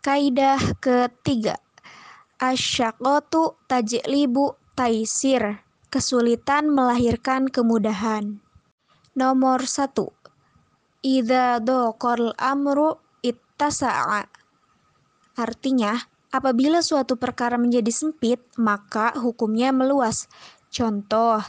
Kaidah ketiga. Asyakotu tajlibu taisir. Kesulitan melahirkan kemudahan. Nomor satu. Idza doqal amru ittasa'a. Artinya, apabila suatu perkara menjadi sempit, maka hukumnya meluas. Contoh,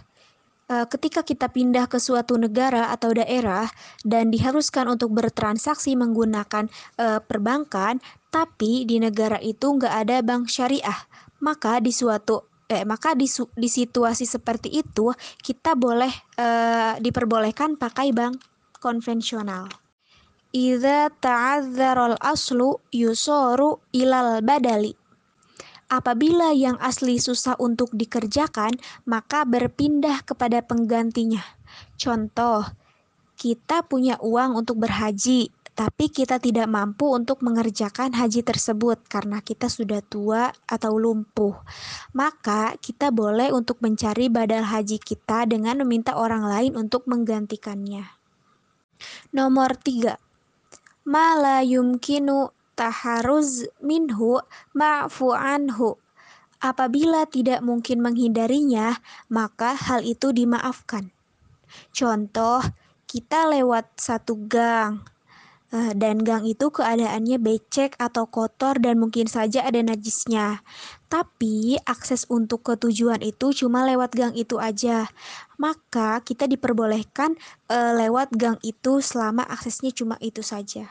ketika kita pindah ke suatu negara atau daerah dan diharuskan untuk bertransaksi menggunakan uh, perbankan, tapi di negara itu nggak ada bank syariah, maka di suatu eh, maka di, di situasi seperti itu kita boleh uh, diperbolehkan pakai bank konvensional. Idza ta'adzara al-aslu yusoru ilal badali Apabila yang asli susah untuk dikerjakan, maka berpindah kepada penggantinya. Contoh, kita punya uang untuk berhaji, tapi kita tidak mampu untuk mengerjakan haji tersebut karena kita sudah tua atau lumpuh. Maka kita boleh untuk mencari badal haji kita dengan meminta orang lain untuk menggantikannya. Nomor 3. Mala yumkinu taharuz minhu ma'fu anhu. Apabila tidak mungkin menghindarinya, maka hal itu dimaafkan. Contoh, kita lewat satu gang, eh, dan gang itu keadaannya becek atau kotor dan mungkin saja ada najisnya. Tapi akses untuk ketujuan itu cuma lewat gang itu aja. Maka kita diperbolehkan uh, lewat gang itu selama aksesnya cuma itu saja.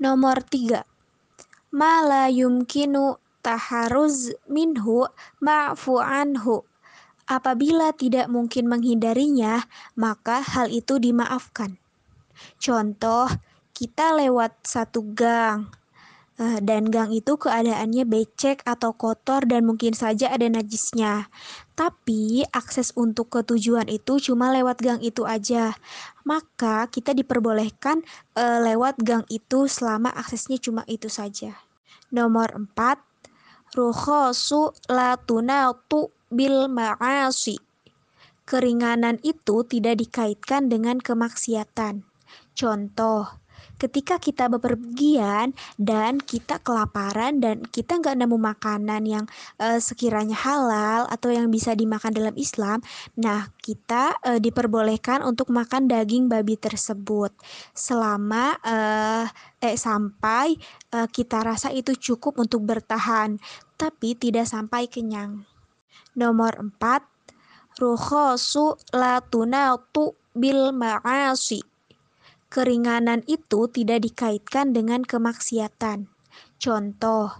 Nomor tiga ma la yumkinu taharuz minhu ma'fu anhu. Apabila tidak mungkin menghindarinya, maka hal itu dimaafkan. Contoh, kita lewat satu gang, dan gang itu keadaannya becek atau kotor dan mungkin saja ada najisnya. Tapi akses untuk ketujuan itu cuma lewat gang itu aja. Maka kita diperbolehkan e, lewat gang itu selama aksesnya cuma itu saja. Nomor 4. Rukhosu la tunatu bil ma'asi. Keringanan itu tidak dikaitkan dengan kemaksiatan. Contoh, ketika kita bepergian dan kita kelaparan dan kita nggak nemu makanan yang uh, sekiranya halal atau yang bisa dimakan dalam Islam, nah kita uh, diperbolehkan untuk makan daging babi tersebut selama uh, eh sampai uh, kita rasa itu cukup untuk bertahan, tapi tidak sampai kenyang. Nomor 4 Rukhosu la tunatu bil ma'asi Keringanan itu tidak dikaitkan dengan kemaksiatan. Contoh,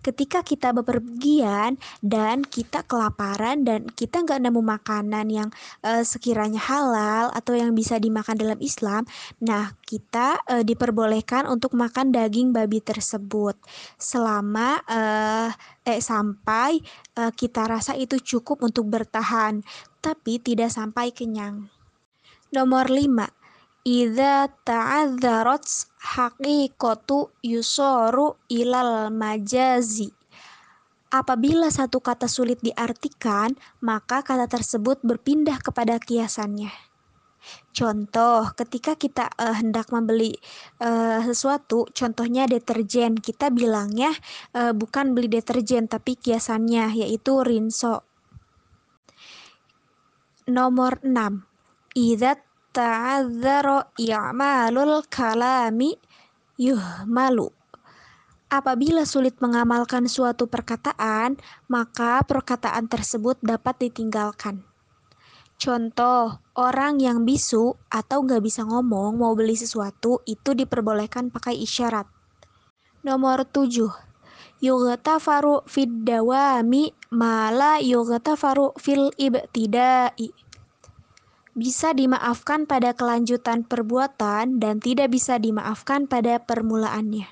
ketika kita bepergian dan kita kelaparan dan kita nggak nemu makanan yang uh, sekiranya halal atau yang bisa dimakan dalam Islam, nah kita uh, diperbolehkan untuk makan daging babi tersebut selama uh, eh sampai uh, kita rasa itu cukup untuk bertahan, tapi tidak sampai kenyang. Nomor 5 Idza ta'adzarat haqiqatu yusoru ilal majazi. Apabila satu kata sulit diartikan, maka kata tersebut berpindah kepada kiasannya. Contoh, ketika kita uh, hendak membeli uh, sesuatu, contohnya deterjen, kita bilangnya uh, bukan beli deterjen tapi kiasannya yaitu rinso. Nomor 6. Idat ta'adzara i'malul kalami yuhmalu. Apabila sulit mengamalkan suatu perkataan, maka perkataan tersebut dapat ditinggalkan. Contoh, orang yang bisu atau nggak bisa ngomong mau beli sesuatu itu diperbolehkan pakai isyarat. Nomor 7. Yughtafaru fid dawami mala yughtafaru fil ibtidai bisa dimaafkan pada kelanjutan perbuatan dan tidak bisa dimaafkan pada permulaannya.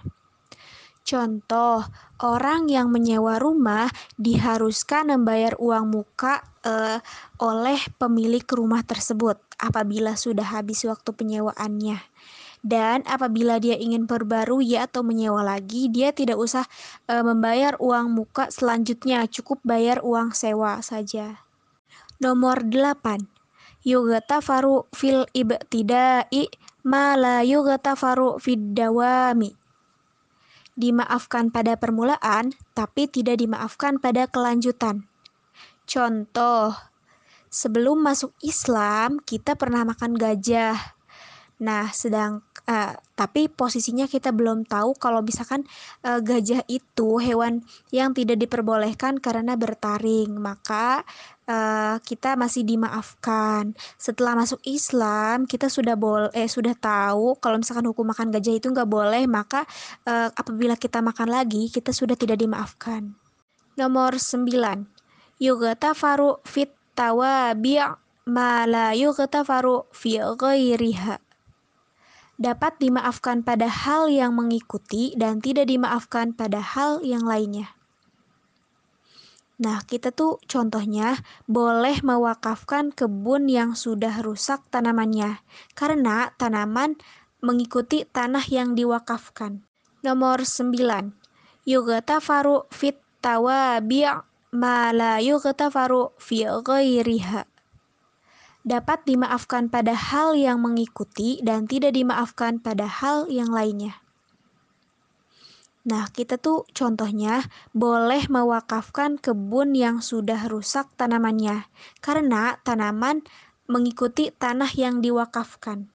Contoh, orang yang menyewa rumah diharuskan membayar uang muka uh, oleh pemilik rumah tersebut apabila sudah habis waktu penyewaannya. Dan apabila dia ingin perbarui atau menyewa lagi, dia tidak usah uh, membayar uang muka selanjutnya, cukup bayar uang sewa saja. Nomor 8 yughtafaru fil ibtidai ma la yughtafaru fid dimaafkan pada permulaan, tapi tidak dimaafkan pada kelanjutan. Contoh, sebelum masuk Islam, kita pernah makan gajah. Nah, sedang uh, tapi posisinya kita belum tahu kalau misalkan uh, gajah itu hewan yang tidak diperbolehkan karena bertaring, maka uh, kita masih dimaafkan. Setelah masuk Islam, kita sudah boleh eh, sudah tahu kalau misalkan hukum makan gajah itu nggak boleh, maka uh, apabila kita makan lagi, kita sudah tidak dimaafkan. Nomor 9. Yugatafaru fit tawabi' ma la yugatafaru fi ghairiha dapat dimaafkan pada hal yang mengikuti dan tidak dimaafkan pada hal yang lainnya. Nah, kita tuh contohnya boleh mewakafkan kebun yang sudah rusak tanamannya, karena tanaman mengikuti tanah yang diwakafkan. Nomor 9. Yugatafaru fit tawabi' ma la yugatafaru fi ghairiha dapat dimaafkan pada hal yang mengikuti dan tidak dimaafkan pada hal yang lainnya. Nah, kita tuh contohnya boleh mewakafkan kebun yang sudah rusak tanamannya, karena tanaman mengikuti tanah yang diwakafkan.